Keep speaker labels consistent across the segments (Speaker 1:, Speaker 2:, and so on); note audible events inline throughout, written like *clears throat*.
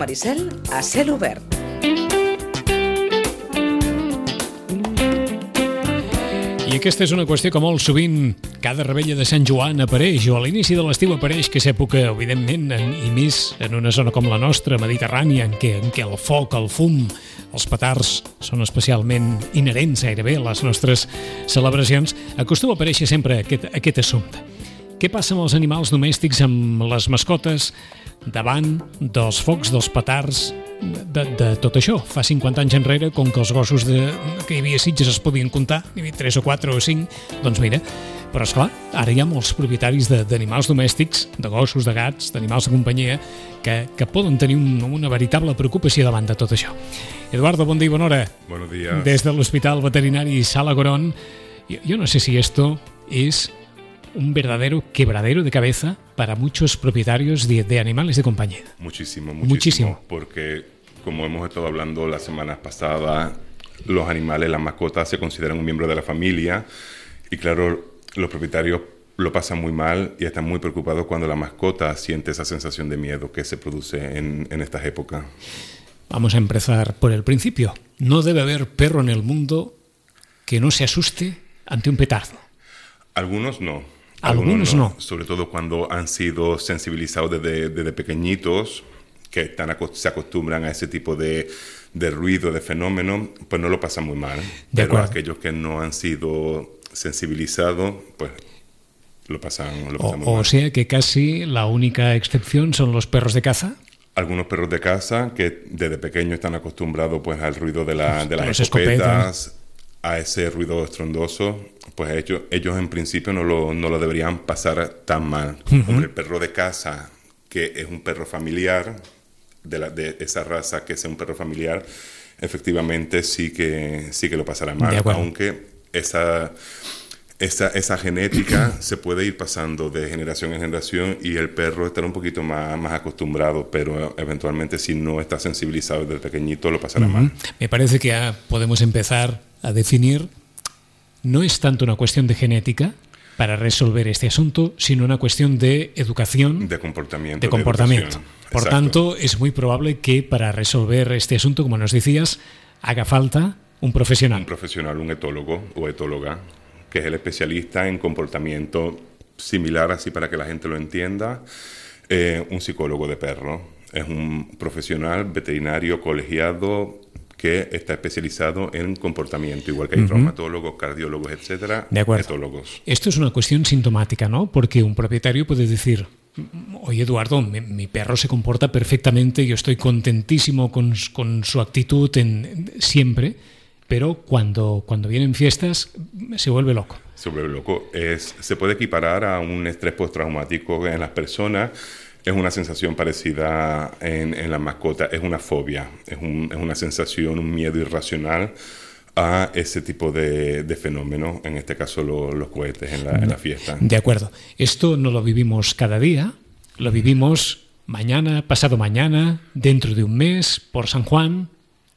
Speaker 1: Maricel a cel obert.
Speaker 2: I aquesta és una qüestió que molt sovint cada rebella de Sant Joan apareix o a l'inici de l'estiu apareix, que és època, evidentment, en, i més en una zona com la nostra, mediterrània, en què, en què el foc, el fum, els petards són especialment inherents gairebé a les nostres celebracions, acostuma a aparèixer sempre aquest, aquest assumpte. Què passa amb els animals domèstics, amb les mascotes, davant dels focs, dels petards, de, de tot això. Fa 50 anys enrere, com que els gossos de, que hi havia Sitges es podien comptar, hi havia 3 o 4 o 5, doncs mira, però és clar, ara hi ha molts propietaris d'animals domèstics, de gossos, de gats, d'animals de companyia, que, que poden tenir un, una veritable preocupació davant de tot això. Eduardo, bon dia i bona hora.
Speaker 3: Buenos días.
Speaker 2: Des de l'Hospital Veterinari Sala Gorón, yo, yo no sé si esto es un verdadero quebradero de cabeza para muchos propietarios de, de animales de compañía.
Speaker 3: Muchísimo, muchísimo,
Speaker 2: Muchísimo.
Speaker 3: Porque, como hemos estado hablando las semanas pasadas, los animales, las mascotas, se consideran un miembro de la familia. Y claro, los propietarios lo pasan muy mal y están muy preocupados cuando la mascota siente esa sensación de miedo que se produce en, en estas épocas.
Speaker 2: Vamos a empezar por el principio. No debe haber perro en el mundo que no se asuste ante un petardo.
Speaker 3: Algunos no.
Speaker 2: Algunos no.
Speaker 3: Sobre todo cuando han sido sensibilizados desde, desde pequeñitos, que están, aco- se acostumbran a ese tipo de, de ruido, de fenómeno, pues no lo pasan muy mal.
Speaker 2: De
Speaker 3: Pero
Speaker 2: acuerdo.
Speaker 3: aquellos que no han sido sensibilizados, pues lo pasan, lo
Speaker 2: O,
Speaker 3: pasan muy
Speaker 2: o
Speaker 3: mal.
Speaker 2: sea que casi la única excepción son los perros de caza.
Speaker 3: Algunos perros de casa que desde pequeños están acostumbrados pues al ruido de, la, de las
Speaker 2: Las
Speaker 3: escopetas, a ese ruido estrondoso, pues ellos, ellos en principio no lo, no lo deberían pasar tan mal. Hombre, el perro de casa, que es un perro familiar, de, la, de esa raza que sea un perro familiar, efectivamente sí que, sí que lo pasará mal. Aunque esa, esa, esa genética *clears throat* se puede ir pasando de generación en generación y el perro estará un poquito más, más acostumbrado, pero eventualmente si no está sensibilizado desde pequeñito lo pasará mal.
Speaker 2: Me parece que ya podemos empezar a definir, no es tanto una cuestión de genética para resolver este asunto, sino una cuestión de educación,
Speaker 3: De comportamiento.
Speaker 2: de comportamiento.
Speaker 3: educación.
Speaker 2: Por tanto, es muy probable que para resolver este asunto, como nos decías, haga falta un profesional.
Speaker 3: un profesional, un etólogo o etóloga, que es el especialista en comportamiento similar, así para que la gente lo entienda, eh, un psicólogo de perro. Es un profesional veterinario colegiado que está especializado en comportamiento, igual que hay traumatólogos, cardiólogos, etcétera,
Speaker 2: De acuerdo.
Speaker 3: etólogos.
Speaker 2: Esto es una cuestión sintomática, ¿no? Porque un propietario puede decir, oye Eduardo, mi, mi perro se comporta perfectamente, yo estoy contentísimo con, con su actitud en- siempre, pero cuando, cuando vienen fiestas se vuelve loco.
Speaker 3: Se vuelve loco. Es, se puede equiparar a un estrés postraumático en las personas. Es una sensación parecida en, en la mascota. Es una fobia. Es, un- es una sensación, un miedo irracional a ese tipo de, de fenómeno. En este caso, lo- los cohetes en la, en la fiesta.
Speaker 2: De acuerdo. Esto no lo vivimos cada día, lo vivimos mañana, pasado mañana, dentro de un mes, por San Juan,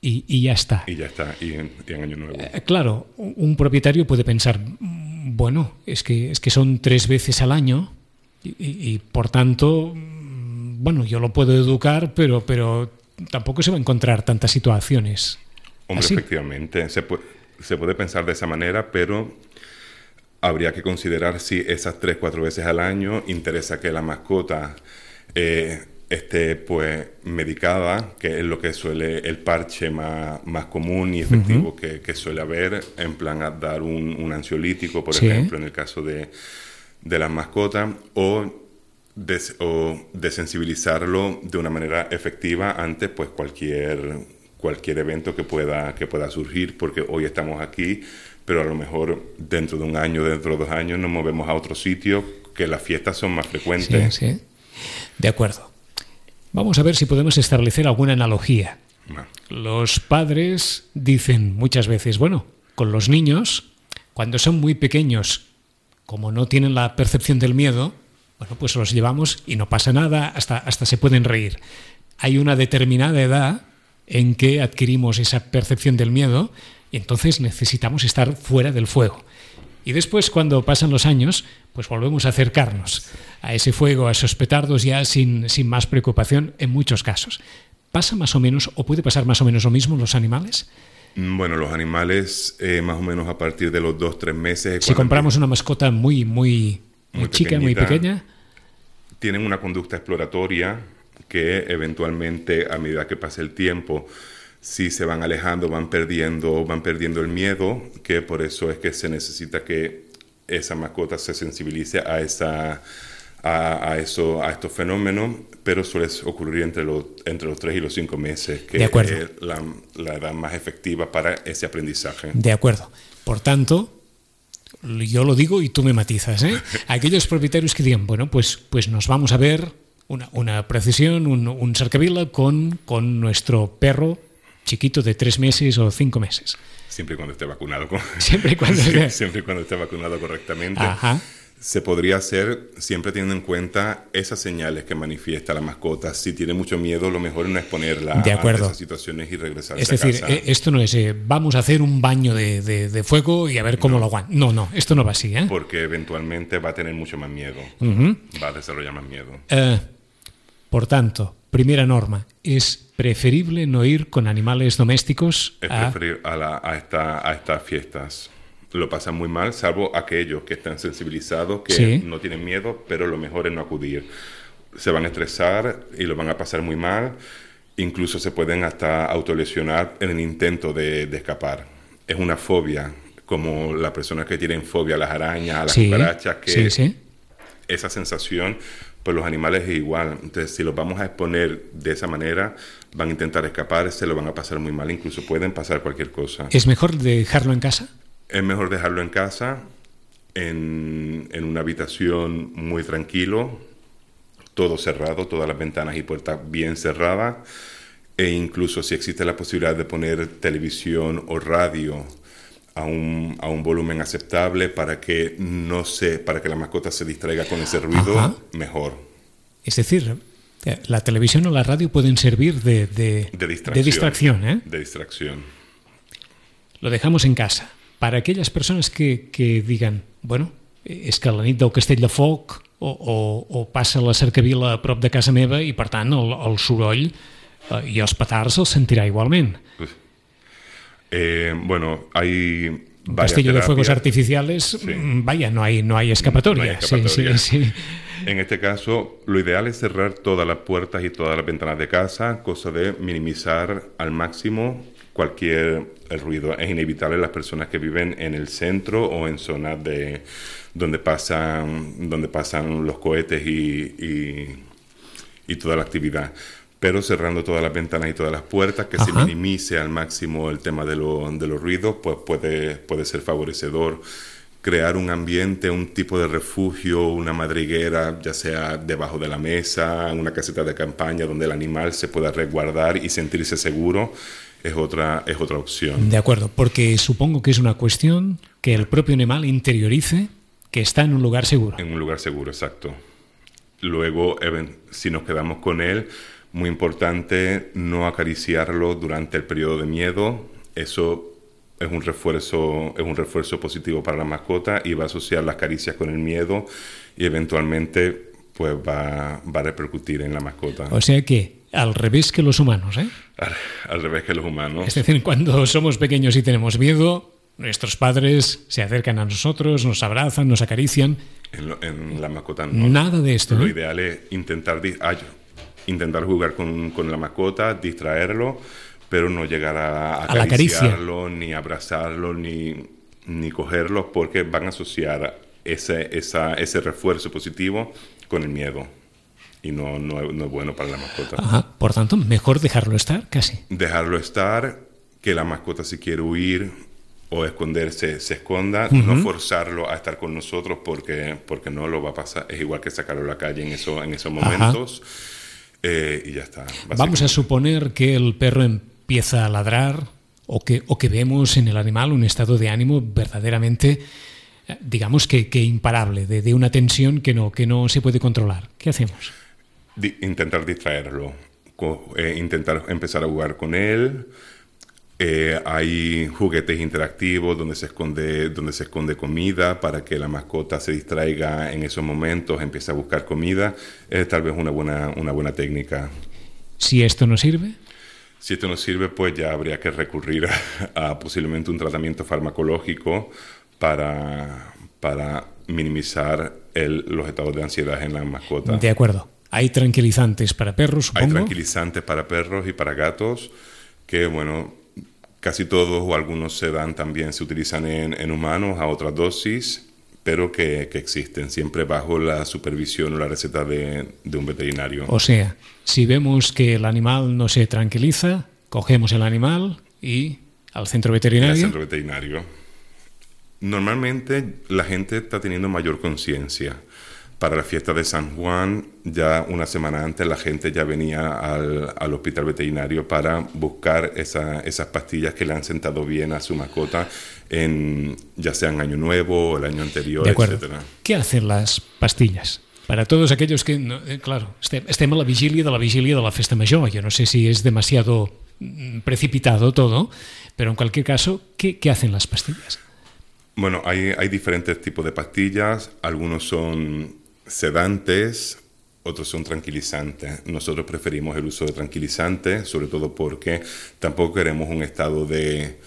Speaker 2: y, y ya está.
Speaker 3: Y ya está. Y en, y en Año Nuevo.
Speaker 2: Eh, Claro, un propietario puede pensar, "Mm, bueno, es que, es que son tres veces al año y, por tanto, mm, bueno, yo lo puedo educar, pero, pero tampoco se va a encontrar tantas situaciones.
Speaker 3: Hombre,
Speaker 2: así.
Speaker 3: efectivamente, se puede, se puede pensar de esa manera, pero habría que considerar si esas tres, cuatro veces al año interesa que la mascota eh, esté pues medicada, que es lo que suele el parche más, más común y efectivo que, que suele haber, en plan a dar un, un ansiolítico, por
Speaker 2: Sí.
Speaker 3: ejemplo, en el caso de, de las mascotas, o des- o desensibilizarlo de una manera efectiva ante pues cualquier cualquier evento que pueda que pueda surgir porque hoy estamos aquí pero a lo mejor dentro de un año dentro de dos años nos movemos a otro sitio que las fiestas son más
Speaker 2: Sí,
Speaker 3: frecuentes
Speaker 2: sí. De acuerdo. Vamos a ver si podemos establecer alguna analogía. Los padres dicen muchas veces, bueno, con los niños, cuando son muy pequeños, como no tienen la percepción del miedo, bueno, pues los llevamos y no pasa nada, hasta, hasta se pueden reír. Hay una determinada edad en que adquirimos esa percepción del miedo y entonces necesitamos estar fuera del fuego. Y después, cuando pasan los años, pues volvemos a acercarnos a ese fuego, a esos petardos ya sin, sin más preocupación en muchos casos. ¿Pasa más o menos, o puede pasar más o menos lo mismo en los animales?
Speaker 3: Mm, Bueno, los animales, eh, más o menos a partir de los dos, tres meses.
Speaker 2: Si compramos una mascota muy, muy, muy,
Speaker 3: Muy
Speaker 2: chica, muy pequeña,
Speaker 3: tienen una conducta exploratoria que eventualmente a medida que pasa el tiempo si se van alejando van perdiendo van perdiendo el miedo que por eso es que se necesita que esa mascota se sensibilice a esa a, a eso a estos fenómenos pero suele ocurrir entre los entre los 3 y los 5 meses que es la, la edad más efectiva para ese aprendizaje
Speaker 2: de acuerdo. Por tanto, yo lo digo y tú me matizas, ¿eh? *laughs* Aquellos propietarios que digan, bueno, pues, pues nos vamos a ver una, una precisión, un, un cercavila con, con nuestro perro chiquito de tres meses o cinco meses.
Speaker 3: siempre y cuando esté vacunado con- *laughs*
Speaker 2: Siempre y cuando esté-
Speaker 3: siempre y cuando esté vacunado correctamente
Speaker 2: Ajá.
Speaker 3: Se podría hacer siempre teniendo en cuenta esas señales que manifiesta la mascota. Si tiene mucho miedo, lo mejor es no exponerla
Speaker 2: De acuerdo.
Speaker 3: a esas situaciones y regresarse
Speaker 2: Es
Speaker 3: a
Speaker 2: decir,
Speaker 3: casa.
Speaker 2: eh, esto no es eh, vamos a hacer un baño de, de- de fuego y a ver cómo lo aguanta. No, no, esto no va así. ¿eh?
Speaker 3: porque eventualmente va a tener mucho más miedo.
Speaker 2: Ujú.
Speaker 3: Va a desarrollar más miedo.
Speaker 2: Eh, por tanto, primera norma, es preferible no ir con animales domésticos
Speaker 3: Es
Speaker 2: a...
Speaker 3: a, la- a, esta- a estas fiestas. Lo pasan muy mal, salvo aquellos que están sensibilizados, que
Speaker 2: Sí.
Speaker 3: no tienen miedo, pero lo mejor es no acudir. Se van a estresar y lo van a pasar muy mal. Incluso se pueden hasta autolesionar en el intento de, de escapar. Es una fobia, como las personas que tienen fobia a las arañas, a las
Speaker 2: Sí,
Speaker 3: cucarachas, que
Speaker 2: sí, sí.
Speaker 3: Esa sensación, pues los animales es igual. Entonces, si los vamos a exponer de esa manera, van a intentar escapar, se lo van a pasar muy mal, incluso pueden pasar cualquier cosa.
Speaker 2: ¿Es mejor dejarlo en casa?
Speaker 3: Es mejor dejarlo en casa, en, en una habitación muy tranquilo, todo cerrado, todas las ventanas y puertas bien cerradas, e incluso si existe la posibilidad de poner televisión o radio a un, a un volumen aceptable para que no se, para que la mascota se distraiga con ese ruido,
Speaker 2: Ajá.
Speaker 3: mejor.
Speaker 2: Es decir, eh, la televisión o la radio pueden servir de, de-
Speaker 3: De distracción.
Speaker 2: de distracción, ¿eh?
Speaker 3: De distracción.
Speaker 2: Lo dejamos en casa. Para aquellas personas que, que digan, bueno, és que a la nit del Castell de Foc o, o, o passa la cercavila a prop de casa meva i, per tant, el, el soroll eh, i els petards els sentirà igualment.
Speaker 3: Uf. Eh, bueno, hay
Speaker 2: Castillo de fuegos artificiales, mm, vaya, no hay, no hay escapatoria.
Speaker 3: No hay escapatoria.
Speaker 2: Sí, sí, sí.
Speaker 3: En este caso, lo ideal es cerrar todas las puertas y todas las ventanas de casa, cosa de minimizar al máximo cualquier el ruido. Es inevitable las personas que viven en el centro o en zonas de donde pasan donde pasan los cohetes y, y, y toda la actividad. Pero cerrando todas las ventanas y todas las puertas, que se
Speaker 2: Ajá.
Speaker 3: minimice al máximo el tema de, lo- de los ruidos, pues puede, puede ser favorecedor. Crear un ambiente, un tipo de refugio, una madriguera, ya sea debajo de la mesa, una caseta de campaña donde el animal se pueda resguardar y sentirse seguro, es otra, es otra opción.
Speaker 2: De acuerdo, porque supongo que es una cuestión que el propio animal interiorice que está en un lugar seguro.
Speaker 3: En un lugar seguro, exacto. Luego, si nos quedamos con él, muy importante no acariciarlo durante el periodo de miedo. Eso es un refuerzo, es un refuerzo positivo para la mascota y va a asociar las caricias con el miedo y eventualmente pues va, va a repercutir en la mascota.
Speaker 2: O sea que, al revés que los humanos, ¿eh?
Speaker 3: Al, al revés que los humanos.
Speaker 2: Es decir, cuando somos pequeños y tenemos miedo, nuestros padres se acercan a nosotros, nos abrazan, nos acarician.
Speaker 3: En, lo- en la mascota no.
Speaker 2: Nada de esto.
Speaker 3: Lo
Speaker 2: ¿eh?
Speaker 3: ideal es intentar, ay, intentar jugar con, con la mascota, distraerlo, pero no llegar a, acariciarlo, ni abrazarlo, ni, ni cogerlo, porque van a asociar ese, esa, ese refuerzo positivo con el miedo. Y no, no, no es bueno para la mascota.
Speaker 2: Ajá. Por tanto, mejor dejarlo estar casi.
Speaker 3: Dejarlo estar, que la mascota si quiere huir o esconderse, se esconda, no forzarlo a estar con nosotros porque, porque no lo va a pasar. Es igual que sacarlo a la calle en, eso, en esos
Speaker 2: Ajá.
Speaker 3: Eh, y ya está.
Speaker 2: Vamos a suponer que el perro empieza a ladrar o que, o que vemos en el animal un estado de ánimo verdaderamente, eh, digamos que, que imparable, de, de una tensión que no, que no se puede controlar. ¿Qué hacemos?
Speaker 3: Di- intentar distraerlo, eh, intentar empezar a jugar con él. Eh, hay juguetes interactivos donde se esconde donde se esconde comida para que la mascota se distraiga en esos momentos, empiece a buscar comida. Es tal vez una buena una buena técnica.
Speaker 2: Si esto no sirve,
Speaker 3: Si esto no sirve, pues ya habría que recurrir a, a posiblemente un tratamiento farmacológico para, para minimizar el, los estados de ansiedad en la mascota.
Speaker 2: De acuerdo. Hay tranquilizantes para perros, supongo.
Speaker 3: Hay tranquilizantes para perros y para gatos que, bueno, casi todos o algunos se dan también, se utilizan en, en humanos a otras dosis, pero que, que, existen, siempre bajo la supervisión o la receta de, de un veterinario.
Speaker 2: O sea, si vemos que el animal no se tranquiliza, cogemos el animal y al centro veterinario.
Speaker 3: Al centro veterinario. Normalmente la gente está teniendo mayor conciencia. Para la fiesta de San Juan, ya una semana antes la gente ya venía al, al hospital veterinario para buscar esa, esas pastillas que le han sentado bien a su mascota, en, ya sea en Año Nuevo o el año anterior,
Speaker 2: de acuerdo.
Speaker 3: etcétera.
Speaker 2: ¿Qué hacen las pastillas? Para todos aquellos que, no, eh, claro, estem a la vigília de la vigília de la festa major. Yo no sé si es demasiado mm, precipitado todo, pero en cualquier caso, ¿qué, qué hacen las pastillas?
Speaker 3: Bueno, hay, hay, diferentes tipos de pastillas. Algunos son sedantes, otros son tranquilizantes. Nosotros preferimos el uso de tranquilizantes, sobre todo porque tampoco queremos un estado de,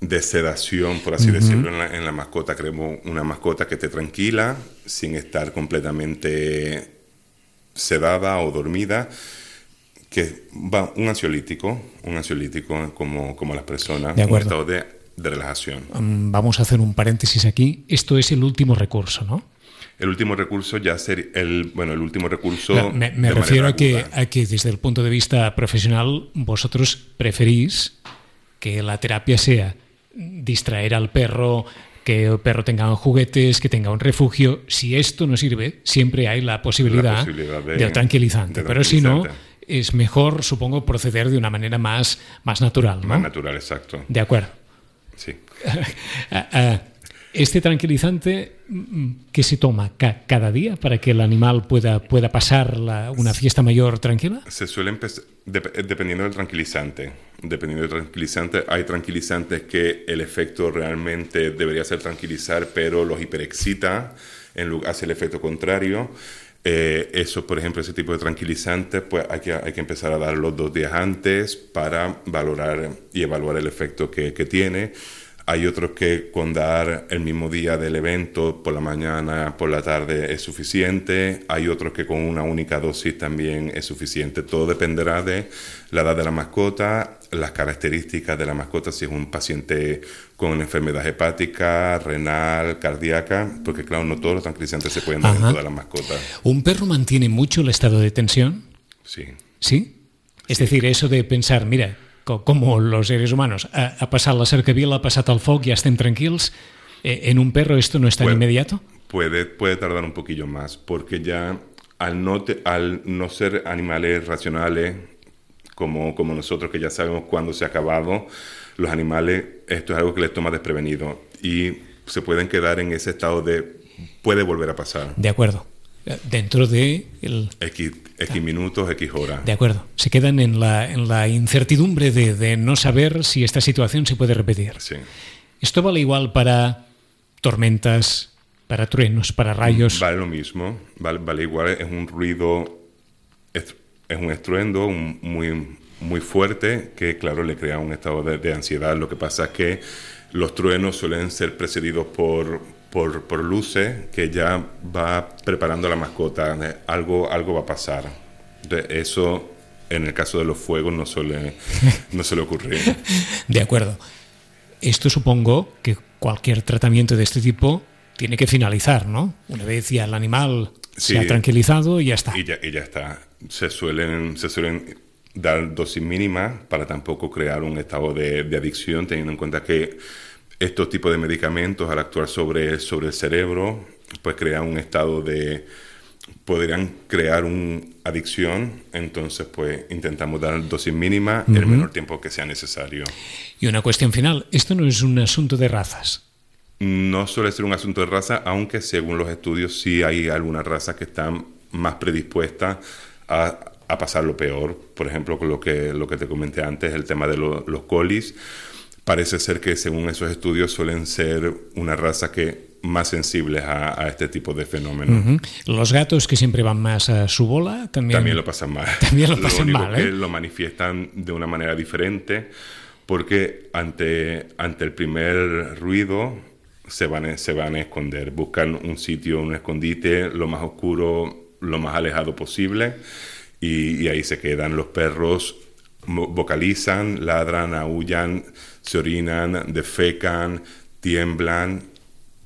Speaker 3: de sedación, por así uh -huh. decirlo, en la, en la, mascota. Queremos una mascota que esté tranquila, sin estar completamente sedada o dormida que va un ansiolítico, un ansiolítico como, como las personas,
Speaker 2: de
Speaker 3: un estado de de relajación.
Speaker 2: Um, vamos a hacer un paréntesis aquí. Esto es el último recurso, ¿no?
Speaker 3: El último recurso ya ser el bueno el último recurso.
Speaker 2: No, me, me refiero a que, a que desde el punto de vista profesional vosotros preferís que la terapia sea distraer al perro, que el perro tenga juguetes, que tenga un refugio. Si esto no sirve, siempre hay la posibilidad,
Speaker 3: la posibilidad de,
Speaker 2: del tranquilizante.
Speaker 3: de
Speaker 2: Pero si no, es mejor, supongo, proceder de una manera más, más natural. ¿no?
Speaker 3: Más natural, exacto.
Speaker 2: De acuerdo.
Speaker 3: Sí. *laughs*
Speaker 2: Este tranquilizante, ¿qué se toma cada día para que el animal pueda, pueda pasar la, una fiesta mayor tranquila?
Speaker 3: Se suele empezar, dependiendo del tranquilizante. Dependiendo del tranquilizante, hay tranquilizantes que el efecto realmente debería ser tranquilizar, pero los hiperexcita, en hace el efecto contrario. Eh, eso, por ejemplo, ese tipo de tranquilizantes, pues hay que, hay que empezar a darlos dos días antes para valorar y evaluar el efecto que, que tiene. Hay otros que con dar el mismo día del evento, por la mañana, por la tarde, es suficiente. Hay otros que con una única dosis también es suficiente. Todo dependerá de la edad de la mascota, las características de la mascota, si es un paciente con enfermedad hepática, renal, cardíaca, porque claro, no todos los tranquilizantes se pueden dar Ajá. en todas las mascotas.
Speaker 2: ¿Un perro mantiene mucho el estado de tensión?
Speaker 3: Sí.
Speaker 2: ¿Sí? Es sí. decir, eso de pensar, mira, como los seres humanos, ha, ha passat la cercavila, ha passat el foc, ja estem tranquils, eh, en un perro esto no es tan
Speaker 3: puede,
Speaker 2: inmediato?
Speaker 3: Puede, puede tardar un poquillo más, porque ya al no, te, al no ser animales racionales, como, como nosotros que ya sabemos cuándo se ha acabado, los animales, esto es algo que les toma desprevenido y se pueden quedar en ese estado de puede volver a pasar.
Speaker 2: De acuerdo. Dentro de el...
Speaker 3: X, X minutos, X horas.
Speaker 2: De acuerdo. Se quedan en la, en la incertidumbre de, de, no saber si esta situación se puede repetir.
Speaker 3: Sí.
Speaker 2: ¿Esto vale igual para tormentas, para truenos, para rayos?
Speaker 3: Vale lo mismo. Vale, vale igual. Es un ruido, es, es un estruendo un, muy, muy fuerte que, claro, le crea un estado de, de ansiedad. Lo que pasa es que los truenos suelen ser precedidos por, por, por, luces que ya va preparando la mascota. Algo, algo va a pasar. De eso, en el caso de los fuegos, no suele, *laughs* no suele ocurrir.
Speaker 2: De acuerdo. Esto supongo que cualquier tratamiento de este tipo tiene que finalizar, ¿no? Una vez ya el animal
Speaker 3: sí,
Speaker 2: se ha tranquilizado y ya está.
Speaker 3: Y ya, y ya está. Se suelen, se suelen dar dosis mínimas para tampoco crear un estado de, de adicción, teniendo en cuenta que estos tipos de medicamentos al actuar sobre, sobre el cerebro, pues crean un estado de... podrían crear una adicción, entonces pues intentamos dar dosis mínima uh -huh. el menor tiempo que sea necesario.
Speaker 2: Y una cuestión final, esto no es un asunto de razas.
Speaker 3: No suele ser un asunto de raza, aunque según los estudios sí hay algunas razas que están más predispuestas a, a pasar lo peor. Por ejemplo, con lo que, lo que te comenté antes, el tema de lo, los colis parece ser que según esos estudios suelen ser una raza que más sensibles a, a este tipo de fenómenos.
Speaker 2: Los gatos que siempre van más a su bola también,
Speaker 3: También lo pasan mal. *laughs*
Speaker 2: También lo pasan
Speaker 3: único
Speaker 2: mal,
Speaker 3: que
Speaker 2: ¿eh?
Speaker 3: lo manifiestan de una manera diferente porque ante, ante el primer ruido se van, a- se van a esconder, buscan un sitio, un escondite lo más oscuro, lo más alejado posible y, y ahí se quedan. Los perros vocalizan, ladran, aullan, se orinan, defecan, tiemblan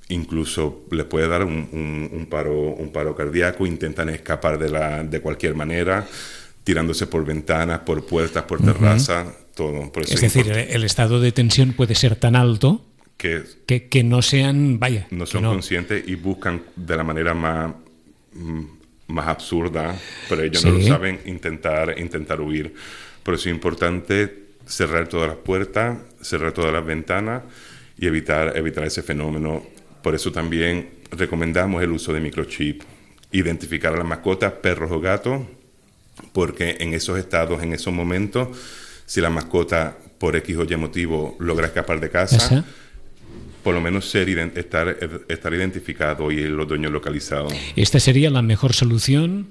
Speaker 3: incluso les puede dar un, un- un paro, un paro cardíaco, intentan escapar de, la, de cualquier manera, tirándose por ventanas, por puertas, por terraza, todo. Por eso
Speaker 2: Es decir, el, el estado de tensión puede ser tan alto
Speaker 3: que
Speaker 2: que, que no sean, vaya,
Speaker 3: no son conscientes y buscan de la manera más, mm, más absurda, pero ellos no lo
Speaker 2: Sí.
Speaker 3: saben, intentar, intentar huir. Por eso es importante cerrar todas las puertas, cerrar todas las ventanas y evitar, evitar ese fenómeno. Por eso también recomendamos el uso de microchip, identificar a las mascotas, perros o gatos, porque en esos estados, en esos momentos, si la mascota por X o Y motivo logra escapar de casa, por lo menos ser estar, estar identificado y los dueños localizados.
Speaker 2: Esta sería la mejor solución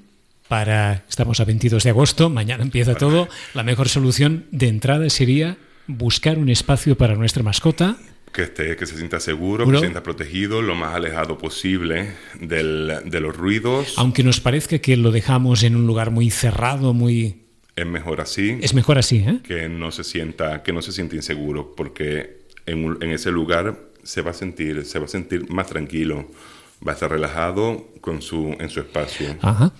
Speaker 2: para, estamos a 22 de agosto, mañana empieza todo, la mejor solución de entrada sería buscar un espacio para nuestra mascota,
Speaker 3: Que, esté, que se sienta seguro,
Speaker 2: Seguro.
Speaker 3: que se sienta protegido, lo más alejado posible del- de los ruidos.
Speaker 2: aunque nos parezca que lo dejamos en un lugar muy cerrado, muy...
Speaker 3: Es mejor así
Speaker 2: Es mejor así, ¿eh?
Speaker 3: que no se sienta, que no se sienta inseguro, porque en, en ese lugar se va a sentir, se va a sentir más tranquilo, va a estar relajado con su, en su espacio.
Speaker 2: Ahà.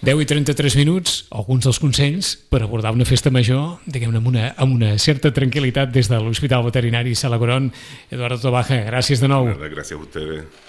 Speaker 2: 10 i 33 minuts, alguns dels consells per abordar una festa major, diguem-ne, amb, una, amb una certa tranquil·litat des de l'Hospital Veterinari Salagorón. Eduardo Tobaja, gràcies de nou.
Speaker 3: Nada, gracias a ustedes.